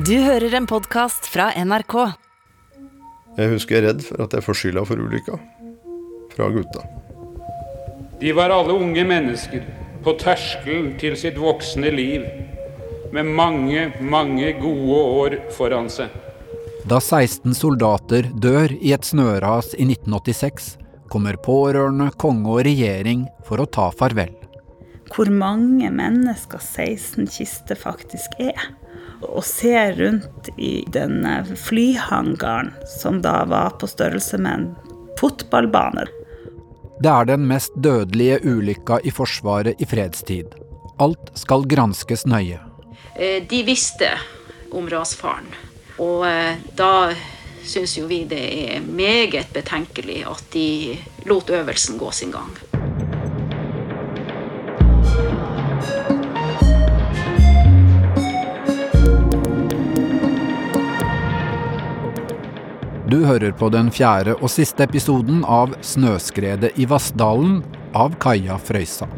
Du hører en podkast fra NRK. Jeg husker jeg er redd for at jeg får skylda for ulykka. Fra gutta. De var alle unge mennesker på terskelen til sitt voksne liv, med mange, mange gode år foran seg. Da 16 soldater dør i et snøras i 1986, kommer pårørende, konge og regjering for å ta farvel. Hvor mange mennesker 16 kister faktisk er. Og se rundt i den flyhangaren som da var på størrelse med en fotballbane. Det er den mest dødelige ulykka i Forsvaret i fredstid. Alt skal granskes nøye. Eh, de visste om rasfaren. Og eh, da syns jo vi det er meget betenkelig at de lot øvelsen gå sin gang. Du hører på den fjerde og siste episoden av Snøskredet i Vassdalen av Kaja Frøysa.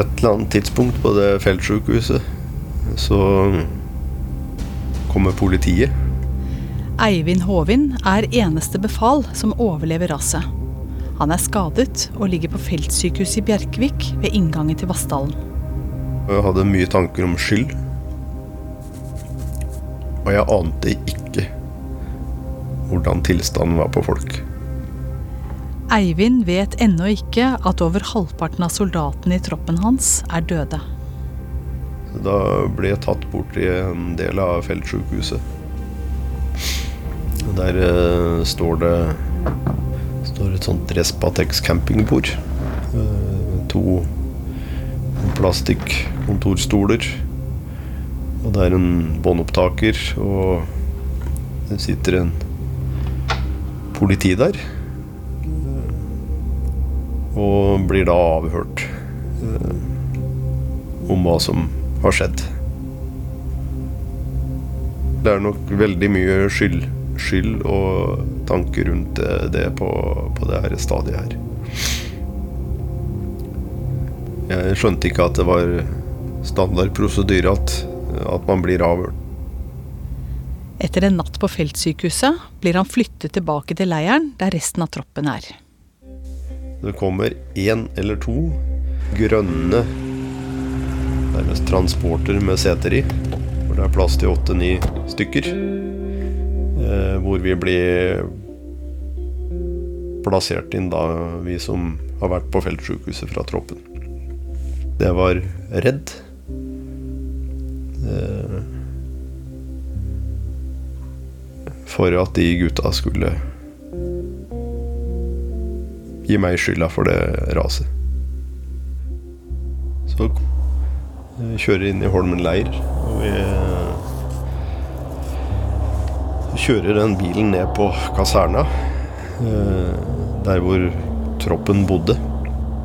Et eller annet tidspunkt på det feltsykehuset så kommer politiet. Eivind Håvin er eneste befal som overlever raset. Han er skadet og ligger på feltsykehuset i Bjerkvik ved inngangen til Vassdalen. Jeg hadde mye tanker om skyld. Og jeg ante ikke hvordan tilstanden var på folk. Eivind vet ennå ikke at over halvparten av soldatene i troppen hans er døde. Da ble jeg tatt bort i en del av feltsykehuset. Der eh, står det står et sånt Respatex campingbord. Uh, to plastikkontorstoler. Og det er en båndopptaker, og det sitter en politi der. Og blir da avhørt uh, om hva som har skjedd. Det er nok veldig mye skyld, skyld og tanker rundt det, det på, på det her stadiet her. Jeg skjønte ikke at det var standard prosedyre at, at man blir avhørt. Etter en natt på feltsykehuset blir han flyttet tilbake til leiren der resten av troppen er. Det kommer én eller to grønne nærmest transporter med seter i. Hvor det er plass til åtte-ni stykker. Eh, hvor vi blir plassert inn da, vi som har vært på feltsykehuset fra troppen. Jeg var redd. Eh, for at de gutta skulle gi meg skylda for det raset. Så vi kjører inn i Holmen leir, og vi kjører den bilen ned på kaserna. Der hvor troppen bodde.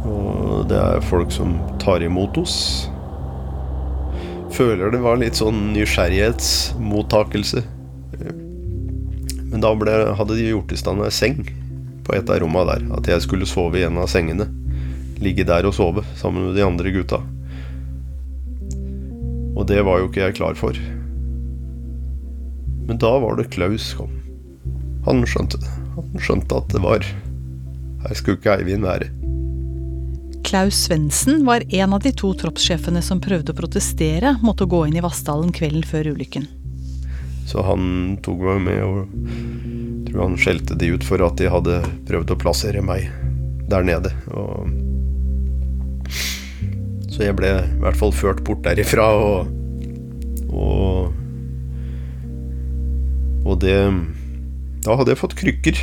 Og det er folk som tar imot oss. Føler det var litt sånn nysgjerrighetsmottakelse. Men da ble, hadde de gjort i stand ei seng på et av rommene der. At jeg skulle sove i en av sengene. Ligge der og sove sammen med de andre gutta. Og det var jo ikke jeg klar for. Men da var det Klaus kom. Han skjønte det. Han skjønte at det var Her skulle ikke Eivind være. Klaus Svendsen var en av de to troppssjefene som prøvde å protestere mot å gå inn i Vassdalen kvelden før ulykken. Så han tok meg med og tror han skjelte de ut for at de hadde prøvd å plassere meg der nede. Og så jeg ble i hvert fall ført bort derifra, og Og, og det Da hadde jeg fått krykker.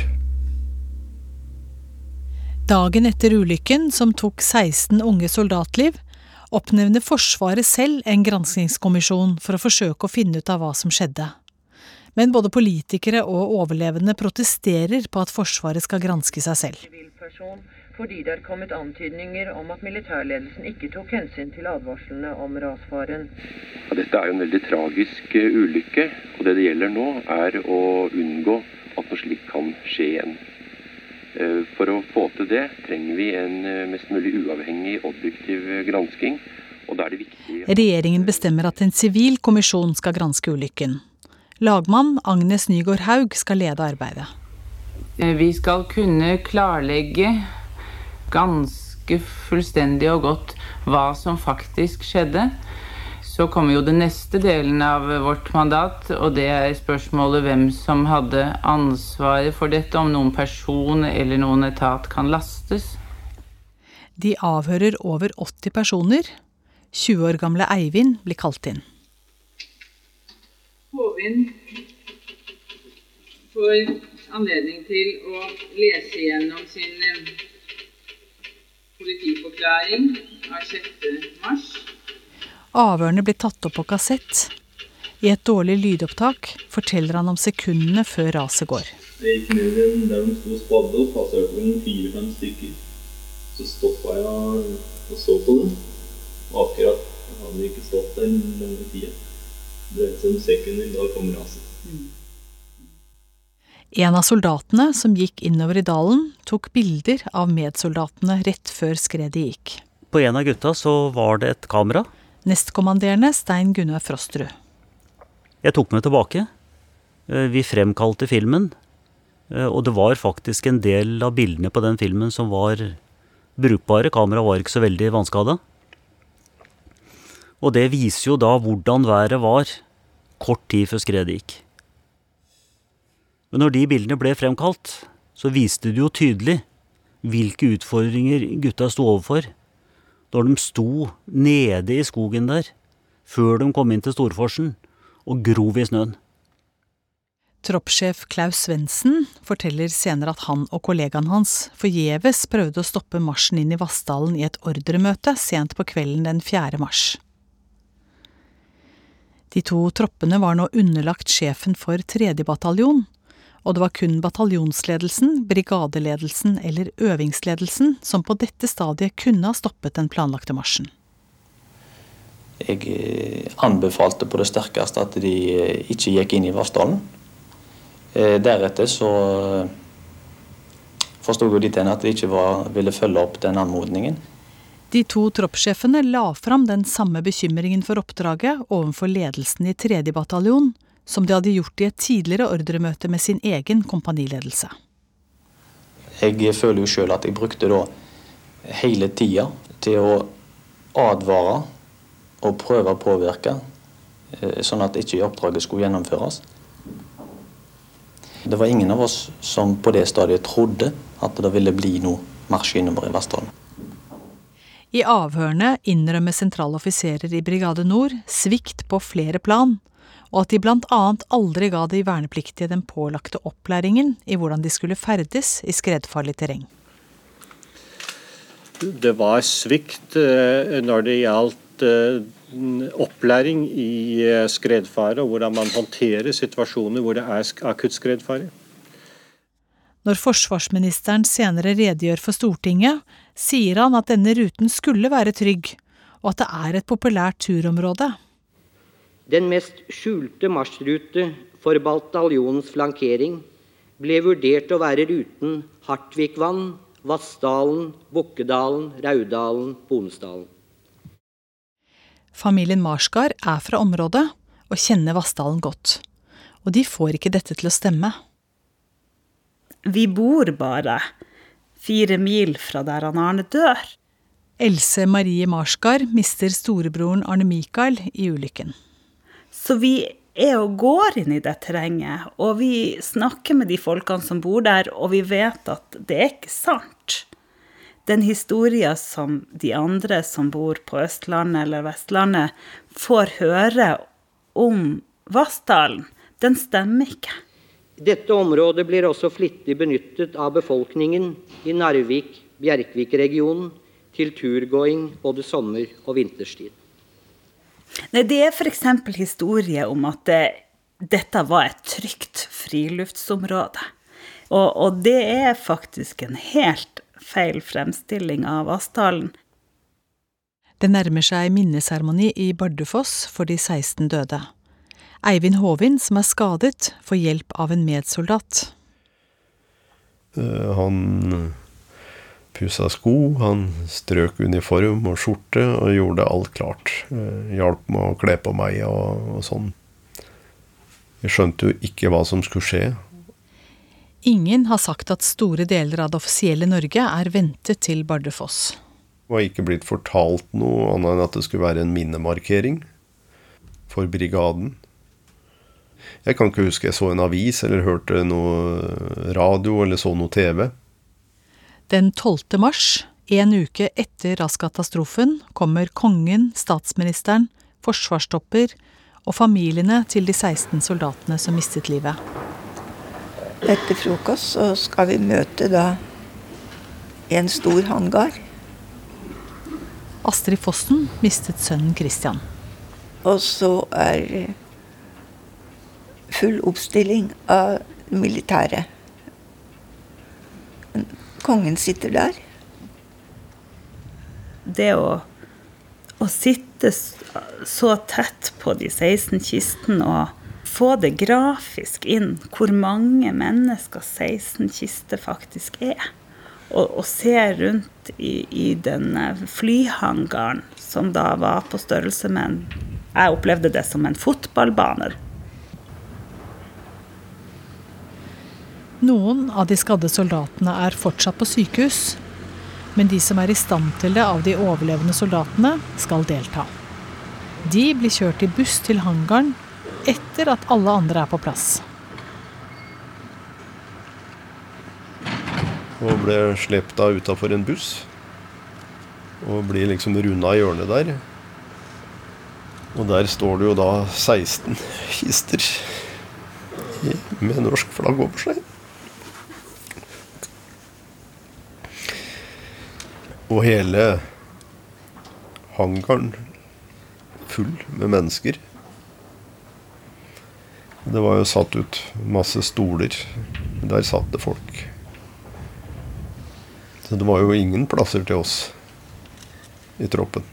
Dagen etter ulykken, som tok 16 unge soldatliv, oppnevner Forsvaret selv en granskingskommisjon for å forsøke å finne ut av hva som skjedde. Men både politikere og overlevende protesterer på at Forsvaret skal granske seg selv. Fordi det er kommet antydninger om at militærledelsen ikke tok hensyn til advarslene om rasfaren. Ja, dette er jo en veldig tragisk uh, ulykke, og det det gjelder nå, er å unngå at noe slikt kan skje igjen. Eh, for å få til det trenger vi en eh, mest mulig uavhengig, objektiv gransking. Og da er det viktig Regjeringen bestemmer at en sivil kommisjon skal granske ulykken. Lagmann Agnes Nygaard Haug skal lede arbeidet. Vi skal kunne klarlegge ganske fullstendig og godt hva som faktisk skjedde. Så kommer jo den neste delen av vårt mandat, og det er spørsmålet hvem som hadde ansvaret for dette, om noen person eller noen etat kan lastes. De avhører over 80 personer. 20 år gamle Eivind blir kalt inn. Håvin får anledning til å lese gjennom sin eh, politiforklaring av 6. mars. Avhørene blir tatt opp på kassett. I et dårlig lydopptak forteller han om sekundene før raset går. Jeg gikk ned igjen der de sto og spadde, og passerte noen fire-fem stykker. Så stoppa jeg og så på dem. Og akkurat hadde vi ikke stått der lange tida. Det er et om sekunder, da kom raset. En av soldatene som gikk innover i dalen, tok bilder av medsoldatene rett før skredet gikk. På en av gutta så var det et kamera Nestkommanderende Stein Gunnar Frosterud. Jeg tok meg tilbake. Eh, vi fremkalte filmen. Eh, og det var faktisk en del av bildene på den filmen som var brukbare. Kameraet var ikke så veldig vannskada. Og det viser jo da hvordan været var kort tid før skredet gikk. Men når de bildene ble fremkalt, så viste det jo tydelig hvilke utfordringer gutta sto overfor når de sto nede i skogen der, før de kom inn til Storforsen, og grov i snøen. Troppssjef Klaus Svendsen forteller senere at han og kollegaen hans forgjeves prøvde å stoppe marsjen inn i Vassdalen i et ordremøte sent på kvelden den 4. mars. De to troppene var nå underlagt sjefen for 3. bataljon, og det var kun bataljonsledelsen, brigadeledelsen eller øvingsledelsen som på dette stadiet kunne ha stoppet den planlagte marsjen. Jeg eh, anbefalte på det sterkeste at de eh, ikke gikk inn i Vassdalen. Eh, deretter så forsto jeg dit hen at de ikke var, ville følge opp den anmodningen. De to troppssjefene la fram den samme bekymringen for oppdraget overfor ledelsen i 3. bataljon, som de hadde gjort i et tidligere ordremøte med sin egen kompaniledelse. Jeg føler jo sjøl at jeg brukte da hele tida til å advare og prøve å påvirke, eh, sånn at ikke oppdraget skulle gjennomføres. Det var ingen av oss som på det stadiet trodde at det ville bli noe marsj innover i Vestfold. I avhørene innrømmer sentrale offiserer i Brigade Nord svikt på flere plan, og at de bl.a. aldri ga de vernepliktige den pålagte opplæringen i hvordan de skulle ferdes i skredfarlig terreng. Det var svikt eh, når det gjaldt eh, opplæring i eh, skredfare, og hvordan man håndterer situasjoner hvor det er akutt skredfare. Når forsvarsministeren senere redegjør for Stortinget, sier han at denne ruten skulle være trygg, og at det er et populært turområde. Den mest skjulte marsjrute for bataljonens flankering ble vurdert å være ruten Hartvikvann, Vassdalen, Bukkedalen, Raudalen, Bonestalen. Familien Marsgard er fra området og kjenner Vassdalen godt. Og de får ikke dette til å stemme. Vi bor bare fire mil fra der han Arne dør. Else Marie Marsgard mister storebroren Arne Mikael i ulykken. Så vi er og går inn i det terrenget, og vi snakker med de folkene som bor der, og vi vet at det er ikke sant. Den historien som de andre som bor på Østlandet eller Vestlandet, får høre om Vassdalen, den stemmer ikke. Dette området blir også flittig benyttet av befolkningen i Narvik-Bjerkvik-regionen til turgåing både sommer- og vinterstid. Nei, det er f.eks. historie om at det, dette var et trygt friluftsområde. Og, og, det er faktisk en helt feil fremstilling av Vassdalen. Det nærmer seg minneseremoni i Bardufoss for de 16 døde. Eivind Håvin, som er skadet, får hjelp av en medsoldat. Eh, han pussa sko, han strøk uniform og skjorte og gjorde alt klart. Eh, hjalp med å kle på meg og, og sånn. Jeg skjønte jo ikke hva som skulle skje. Ingen har sagt at store deler av det offisielle Norge er ventet til Bardufoss. Det var ikke blitt fortalt noe annet enn at det skulle være en minnemarkering for brigaden. Jeg kan ikke huske jeg så en avis eller hørte noe radio eller så noe TV. Den 12. mars, en uke etter raskatastrofen, kommer kongen, statsministeren, forsvarstopper og familiene til de 16 soldatene som mistet livet. Etter frokost så skal vi møte da en stor hangar. Astrid Fossen mistet sønnen Christian. Og så er full oppstilling av militæret. Kongen sitter der. Det å, å sitte så tett på de 16 kistene og få det grafisk inn hvor mange mennesker 16 kister faktisk er. Og, og se rundt i, i den flyhangaren som da var på størrelse med en Jeg opplevde det som en fotballbane. Noen av de skadde soldatene er fortsatt på sykehus, men de som er i stand til det av de overlevende soldatene, skal delta. De blir kjørt i buss til hangaren etter at alle andre er på plass. Og ble slept av utafor en buss. Og blir liksom runda i hjørnet der. Og der står det jo da 16 kister med norsk flagg over seg. Og hele hangaren full med mennesker. Det var jo satt ut masse stoler. Der satt det folk. Så det var jo ingen plasser til oss i troppen.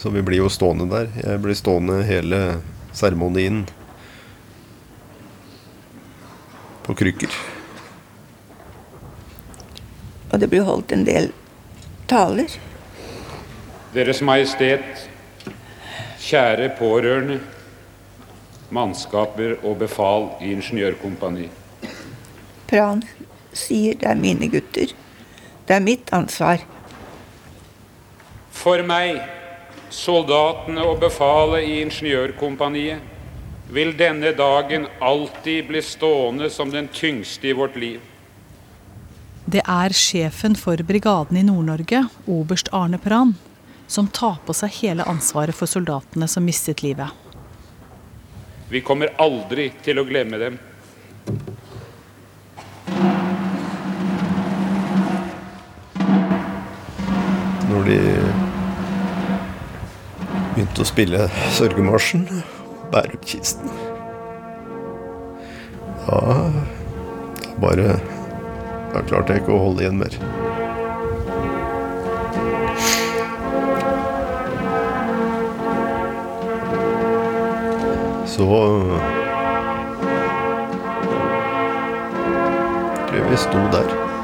Så vi blir jo stående der. Jeg blir stående hele seremonien på krykker. Og det blir holdt en del taler. Deres Majestet, kjære pårørende, mannskaper og befal i ingeniørkompani. Pran sier det er mine gutter. Det er mitt ansvar. For meg, soldatene og befalet i ingeniørkompaniet, vil denne dagen alltid bli stående som den tyngste i vårt liv. Det er sjefen for brigaden i Nord-Norge, oberst Arne Pran, som tar på seg hele ansvaret for soldatene som mistet livet. Vi kommer aldri til å glemme dem. Når de begynte å spille sørgemarsjen, bære opp kisten Da bare Da klarte jeg ikke å holde igjen mer. Så tror jeg vi sto der.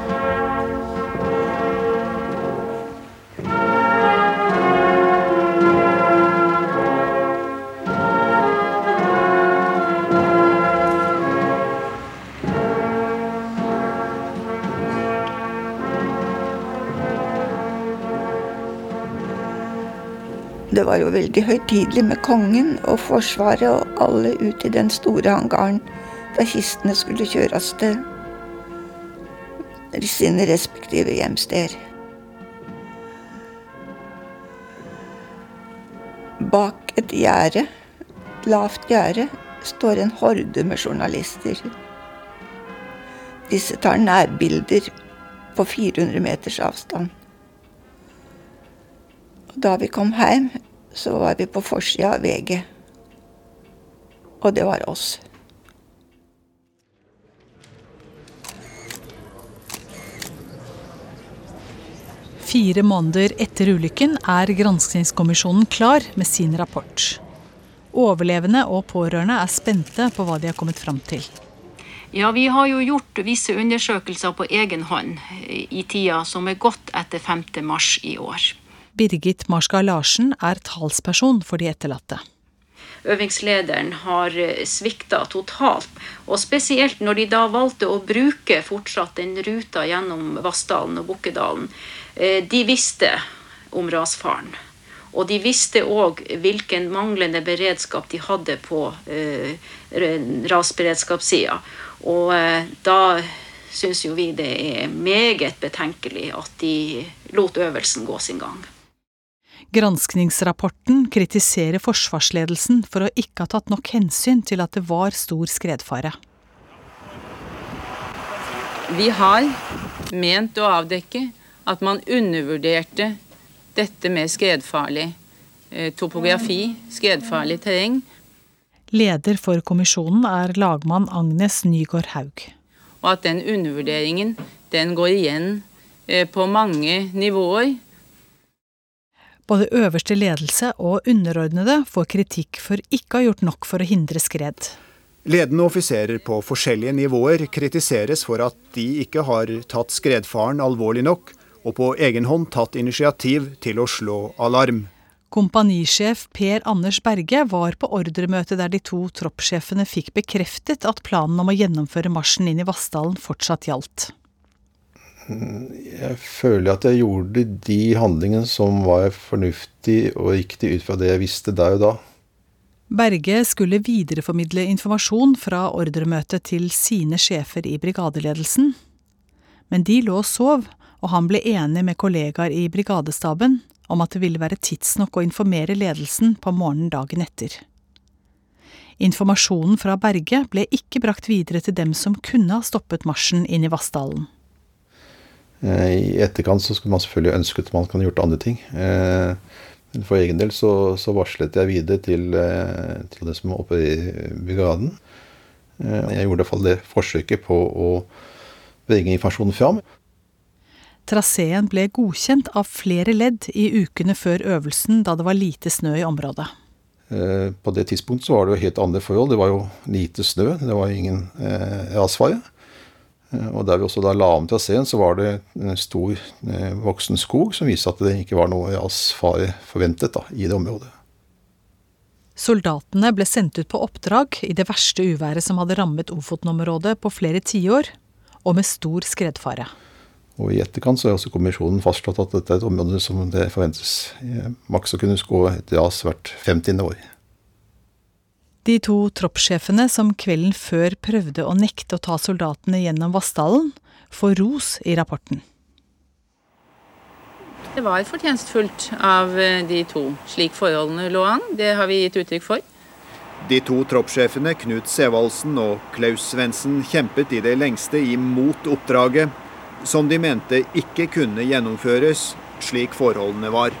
Det var jo veldig høytidelig med kongen og Forsvaret og alle ut i den store hangaren da kistene skulle kjøres til sine respektive hjemsteder. Bak et gjerde, lavt gjerde, står en horde med journalister. Disse tar nærbilder på 400 meters avstand. Og da vi kom hjem, så var vi på forsida av VG. Og det var oss. Fire måneder etter ulykken er granskingskommisjonen klar med sin rapport. Overlevende og pårørende er spente på hva de har kommet fram til. Ja, vi har jo gjort visse undersøkelser på egen hånd i tida som er gått etter 5. mars i år. Birgit Marska Larsen er talsperson for de etterlatte. Øvingslederen har svikta totalt, og spesielt når de da valgte å bruke fortsatt den ruta gjennom Vassdalen og Bukkedalen. De visste om rasfaren. Og de visste òg hvilken manglende beredskap de hadde på eh, rasberedskapssida. Og eh, da syns jo vi det er meget betenkelig at de lot øvelsen gå sin gang. Granskningsrapporten kritiserer forsvarsledelsen for å ikke ha tatt nok hensyn til at det var stor skredfare. Vi har ment å avdekke at man undervurderte dette med skredfarlig topografi, skredfarlig terreng. Leder for kommisjonen er lagmann Agnes Nygaard Haug. Og at den undervurderingen den går igjen på mange nivåer. Både øverste ledelse og underordnede får kritikk for ikke å ha gjort nok for å hindre skred. Ledende offiserer på forskjellige nivåer kritiseres for at de ikke har tatt skredfaren alvorlig nok, og på egen hånd tatt initiativ til å slå alarm. Kompanisjef Per Anders Berge var på ordremøte der de to troppssjefene fikk bekreftet at planen om å gjennomføre marsjen inn i Vassdalen fortsatt gjaldt. Jeg føler at jeg gjorde de handlingene som var fornuftig og riktig ut fra det jeg visste der og da. Berge skulle videreformidle informasjon fra ordremøtet til sine sjefer i brigadeledelsen. Men de lå og sov, og han ble enig med kollegaer i brigadestaben om at det ville være tidsnok å informere ledelsen på morgenen dagen etter. Informasjonen fra Berge ble ikke brakt videre til dem som kunne ha stoppet marsjen inn i Vassdalen. I etterkant så skulle man selvfølgelig ønsket at man kunne gjort andre ting. Men for egen del så, så varslet jeg videre til, til det som var oppe i brigaden. Jeg gjorde i hvert fall det forsøket på å bringe informasjonen fram. Traseen ble godkjent av flere ledd i ukene før øvelsen, da det var lite snø i området. På det tidspunktet så var det jo helt andre forhold. Det var jo lite snø, det var ingen eh, rasfare. Og der vi også da la om traseen, så var det en stor eh, voksen skog som viste at det ikke var noe rasfare forventet da, i det området. Soldatene ble sendt ut på oppdrag i det verste uværet som hadde rammet Ofoten-området på flere tiår, og med stor skredfare. Og I etterkant så har også kommisjonen fastslått at dette er et område som det forventes maks å kunne gå et ras hvert 50. år. De to troppssjefene som kvelden før prøvde å nekte å ta soldatene gjennom Vassdalen, får ros i rapporten. Det var fortjenstfullt av de to, slik forholdene lå an. Det har vi gitt uttrykk for. De to troppssjefene, Knut Sevaldsen og Klaus Svendsen, kjempet i det lengste imot oppdraget, som de mente ikke kunne gjennomføres slik forholdene var.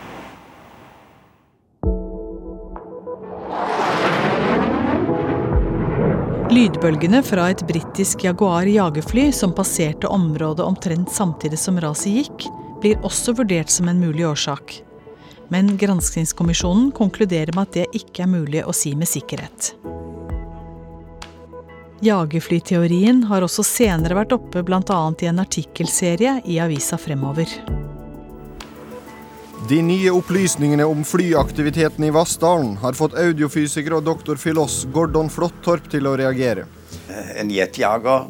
Lydbølgene fra et britisk Jaguar jagerfly som passerte området omtrent samtidig som raset gikk, blir også vurdert som en mulig årsak. Men granskingskommisjonen konkluderer med at det ikke er mulig å si med sikkerhet. Jagerflyteorien har også senere vært oppe bl.a. i en artikkelserie i avisa Fremover. De nye opplysningene om flyaktiviteten i Vassdalen har fått audiofysiker og doktor filos Gordon Flottorp til å reagere. En jetjager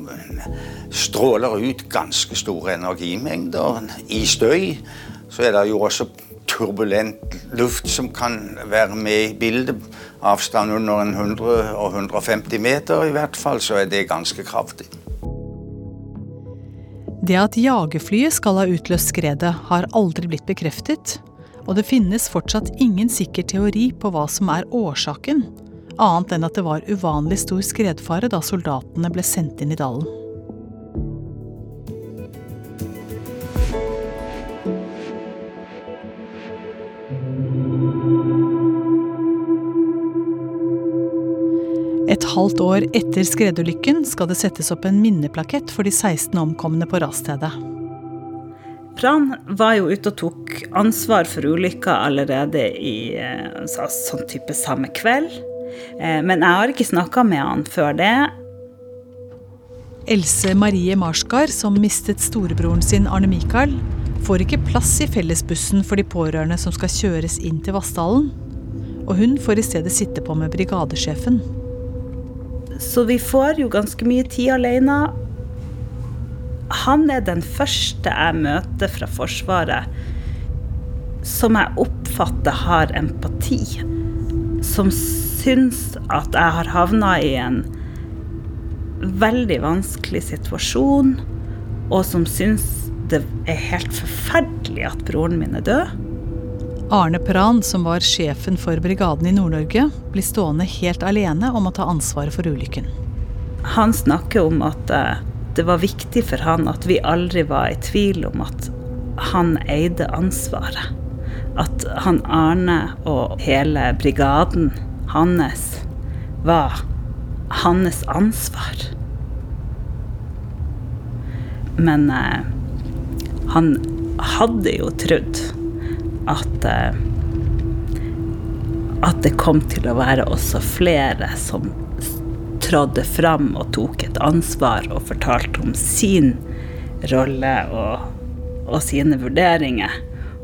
stråler ut ganske store energimengder. I støy så er det jo også turbulent luft som kan være med i bildet. Avstand under 100 og 150 meter i hvert fall, så er det ganske kraftig. Det at jagerflyet skal ha utløst skredet, har aldri blitt bekreftet. Og det finnes fortsatt ingen sikker teori på hva som er årsaken, annet enn at det var uvanlig stor skredfare da soldatene ble sendt inn i dalen. Et halvt år etter skredulykken skal det settes opp en minneplakett for de 16 omkomne på rasstedet. Pran var jo ute og tok ansvar for ulykka allerede i sånn type samme kveld. Eh, men jeg har ikke snakka med han før det. Else Marie Marsgard, som mistet storebroren sin Arne Mikael, får ikke plass i fellesbussen for de pårørende som skal kjøres inn til Vassdalen. Og hun får i stedet sitte på med brigadesjefen. Så vi får jo ganske mye tid alene. Han er den første jeg møter fra Forsvaret som jeg oppfatter har empati. Som syns at jeg har havna i en veldig vanskelig situasjon, og som syns det er helt forferdelig at broren min er død. Arne Pran, som var sjefen for brigaden i Nord-Norge, blir stående helt alene om å ta ansvaret for ulykken. Han snakker om at eh, det var viktig for han at vi aldri var i tvil om at han eide ansvaret. At han Arne og hele brigaden hans var hans ansvar. Men eh, han hadde jo trodd at eh, at det kom til å være også flere som trådde fram og tok et ansvar og fortalte om sin rolle og, og sine vurderinger.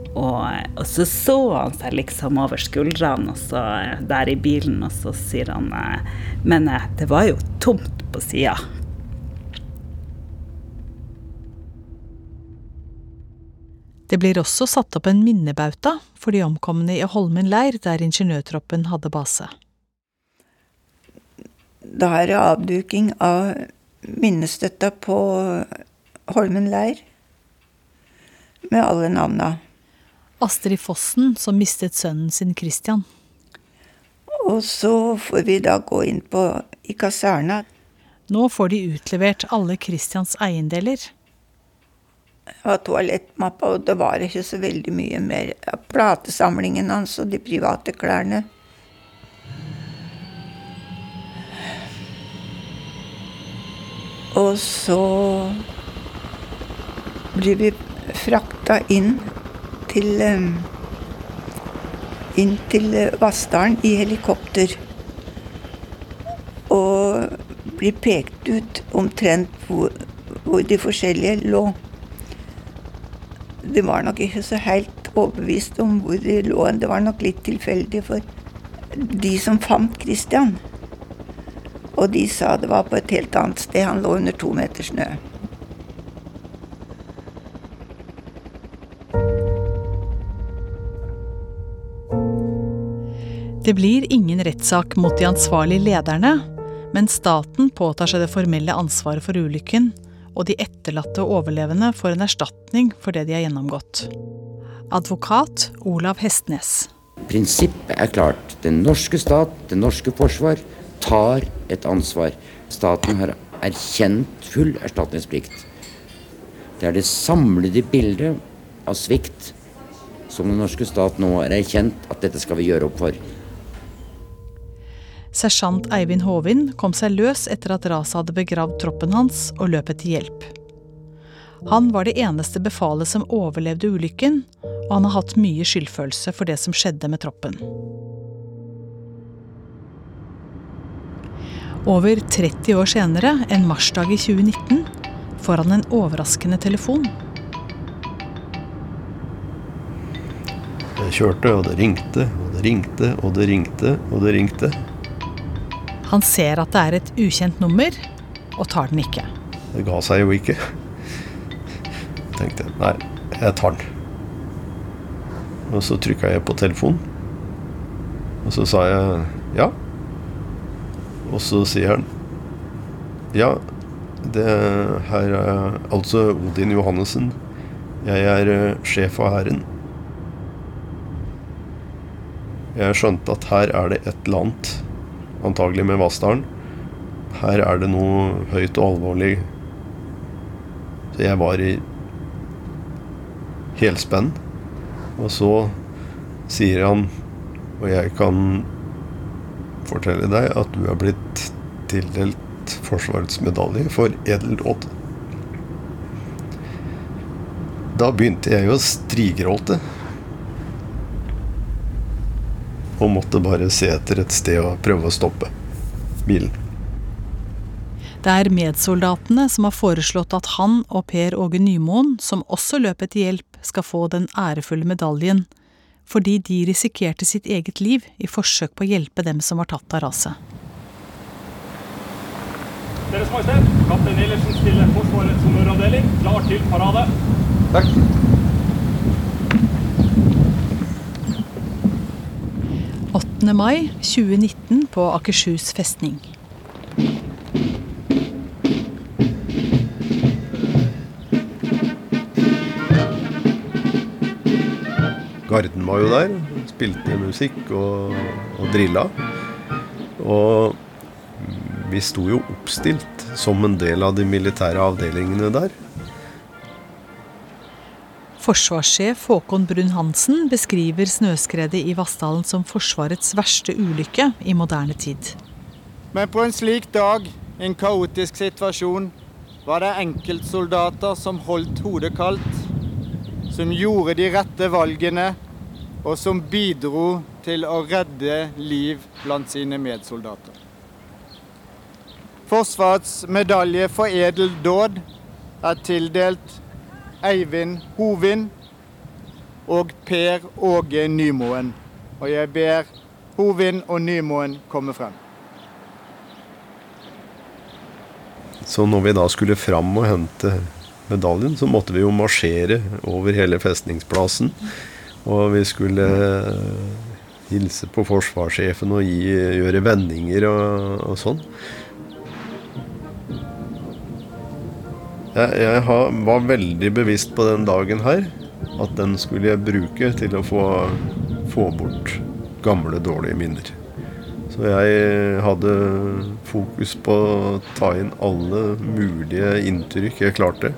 Og, og, så så han seg liksom over skuldrene så, der i bilen, og så sier han eh, Men eh, det var jo tomt på sida. Det blir også satt opp en minnebauta for de omkomne i Holmen leir, der ingeniørtroppen hadde base. Da er det avduking av minnestøtta på Holmen leir, med alle navna. Astrid Fossen, som mistet sønnen sin Christian. Og så får vi da gå inn på, i kaserna. Nå får de utlevert alle Christians eiendeler. Var toalettmappa, og det var ikke så veldig mye mer. Platesamlingen hans og de private klærne. Og så blir vi frakta inn til inn til Vassdalen i helikopter. Og blir pekt ut omtrent hvor, hvor de forskjellige lå. De var nok ikke så helt overbevist om hvor de lå. Det var nok litt tilfeldig for de som fant Christian. Og de sa det var på et helt annet sted. Han lå under to meter snø. Det blir ingen rettssak mot de ansvarlige lederne, men staten påtar seg det formelle ansvaret for ulykken, og de etterlatte og overlevende får en erstatning for det de har gjennomgått. Advokat Olav Hestnes. Prinsippet er klart. Den norske stat, det norske forsvar, tar et ansvar. Staten har erkjent full erstatningsplikt. Det er det samlede bildet av svikt som den norske stat nå har erkjent at dette skal vi gjøre opp for. Sersjant Eivind Håvin kom seg løs etter at raset hadde begravd troppen hans og løp etter hjelp. Han var det eneste befalet som overlevde ulykken, og han har hatt mye skyldfølelse for det som skjedde med troppen. Over 30 år senere, en marsdag i 2019, får han en overraskende telefon. Jeg kjørte, og det ringte, og det ringte, og det ringte, og det ringte. Han ser at det er et ukjent nummer, og tar den ikke. Det ga seg jo ikke. tenkte jeg nei, jeg tar den. Og så trykka jeg på telefonen. Og så sa jeg ja. Og så sier han ja, det her er altså Odin Johannessen. Jeg er uh, sjef av hæren. Jeg skjønte at her er det et eller annet, antagelig med Vassdalen. Her er det noe høyt og alvorlig. Så jeg var i helspenn. Og så sier han, og jeg kan fortelle deg, at du er blitt tildelt Forsvarets medalje for edeldåd. Da begynte jeg å strigråte. Og måtte bare se etter et sted og prøve å stoppe bilen. Det er medsoldatene som har foreslått at han og Per Åge Nymoen, som også løp etter hjelp, skal få den ærefulle medaljen, fordi de risikerte sitt eget liv i forsøk på å hjelpe dem som var tatt av raset. Deres Majestet, kaptein Ellersen stiller Forsvarets sommeravdeling, klar til parade. Takk. Mai 2019 på Akershus festning. Garden var jo der. Spilte musikk og, og drilla. Og vi sto jo oppstilt som en del av de militære avdelingene der. Forsvarssjef Håkon Brun-Hansen beskriver snøskredet i Vassdalen som Forsvarets verste ulykke i moderne tid. Men på en slik dag, en kaotisk situasjon, var det enkeltsoldater som holdt hodet kaldt, som gjorde de rette valgene, og som bidro til å redde liv blant sine medsoldater. Forsvarets medalje for edel dåd er tildelt Eivind Hovin og Per Åge Nymoen. Og jeg ber Hovin og Nymoen komme frem. Så når vi da skulle fram og hente medaljen, så måtte vi jo marsjere over hele festningsplassen. Og vi skulle hilse på forsvarssjefen og gi, gjøre vendinger og, og sånn. Jeg, jeg har, var veldig bevisst på den dagen her. At den skulle jeg bruke til å få, få bort gamle, dårlige minner. Så jeg hadde fokus på å ta inn alle mulige inntrykk jeg klarte.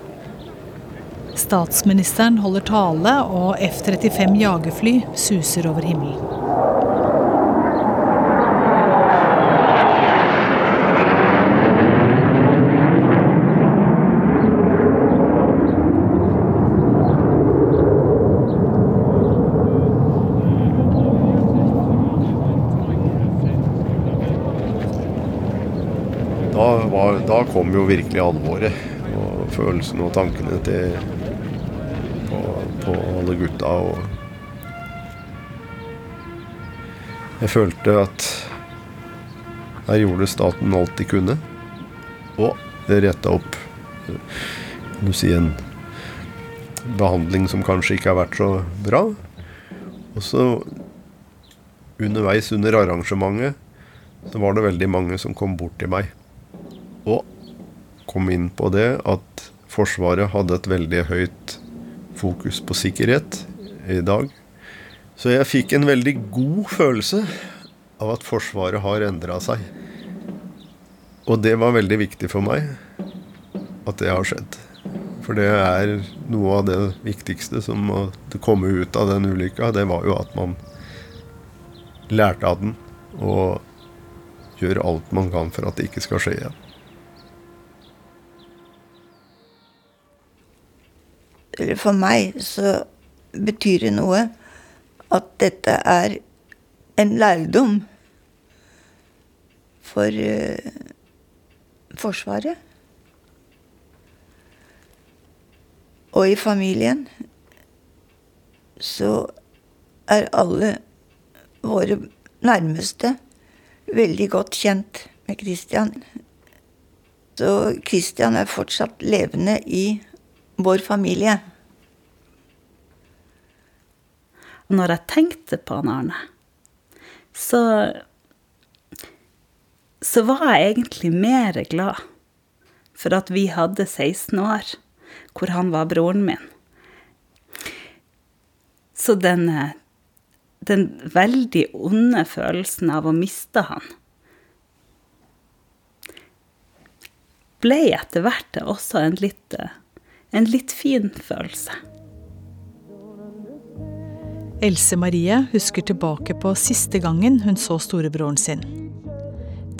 Statsministeren holder tale, og F-35 jagerfly suser over himmelen. Da, var, da kom jo virkelig alvoret. Og følelsene og tankene til på, på alle gutta. Og jeg følte at her gjorde staten alt de kunne. Og det retta opp kan du si, en behandling som kanskje ikke har vært så bra. Og så underveis under arrangementet så var det veldig mange som kom bort til meg og kom inn på det at Forsvaret hadde et veldig høyt fokus på sikkerhet i dag. Så jeg fikk en veldig god følelse av at Forsvaret har endra seg. Og det var veldig viktig for meg at det har skjedd. For det er noe av det viktigste som måtte komme ut av den ulykka. Det var jo at man lærte av den og gjør alt man kan for at det ikke skal skje igjen. Eller for meg, så betyr det noe at dette er en lærdom for uh, Forsvaret. Og i familien så er alle våre nærmeste veldig godt kjent med Christian. Så Christian er fortsatt levende i vår familie. Når jeg tenkte på han Arne, så så var jeg egentlig mer glad for at vi hadde 16 år, hvor han var broren min. Så den, den veldig onde følelsen av å miste han ble etter hvert også en litt en litt fin følelse. Else Marie husker tilbake på siste gangen hun så storebroren sin.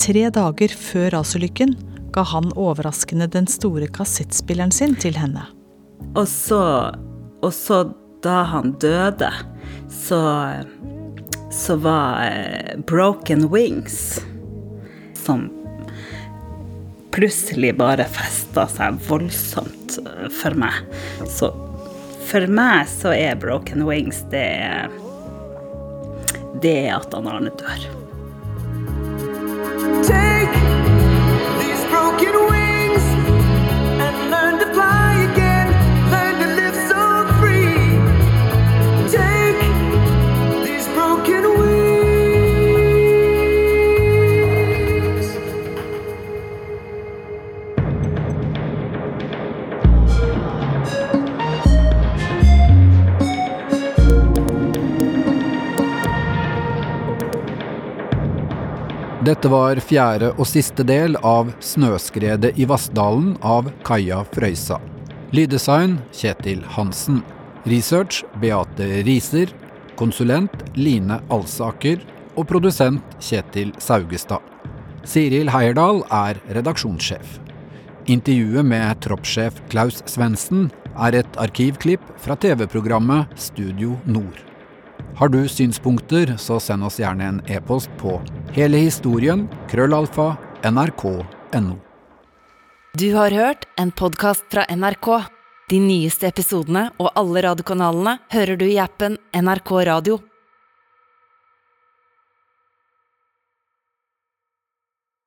Tre dager før rasulykken ga han overraskende den store kassettspilleren sin til henne. Og så, og så da han døde, så, så var eh, Broken Wings, som plutselig bare festa seg voldsomt eh, for meg. Så for meg så er Broken Wings det Det er at han Arne dør. Dette var fjerde og siste del av Snøskredet i Vassdalen av Kaja Frøysa. Lyddesign Kjetil Hansen. Research Beate Riser. Konsulent Line Alsaker. Og produsent Kjetil Saugestad. Siril Heierdal er redaksjonssjef. Intervjuet med troppssjef Klaus Svendsen er et arkivklipp fra TV-programmet Studio Nord. Har du synspunkter, så send oss gjerne en e-post på hele krøllalfa nrk.no. Du har hørt en podkast fra NRK. De nyeste episodene og alle radiokanalene hører du i appen NRK Radio.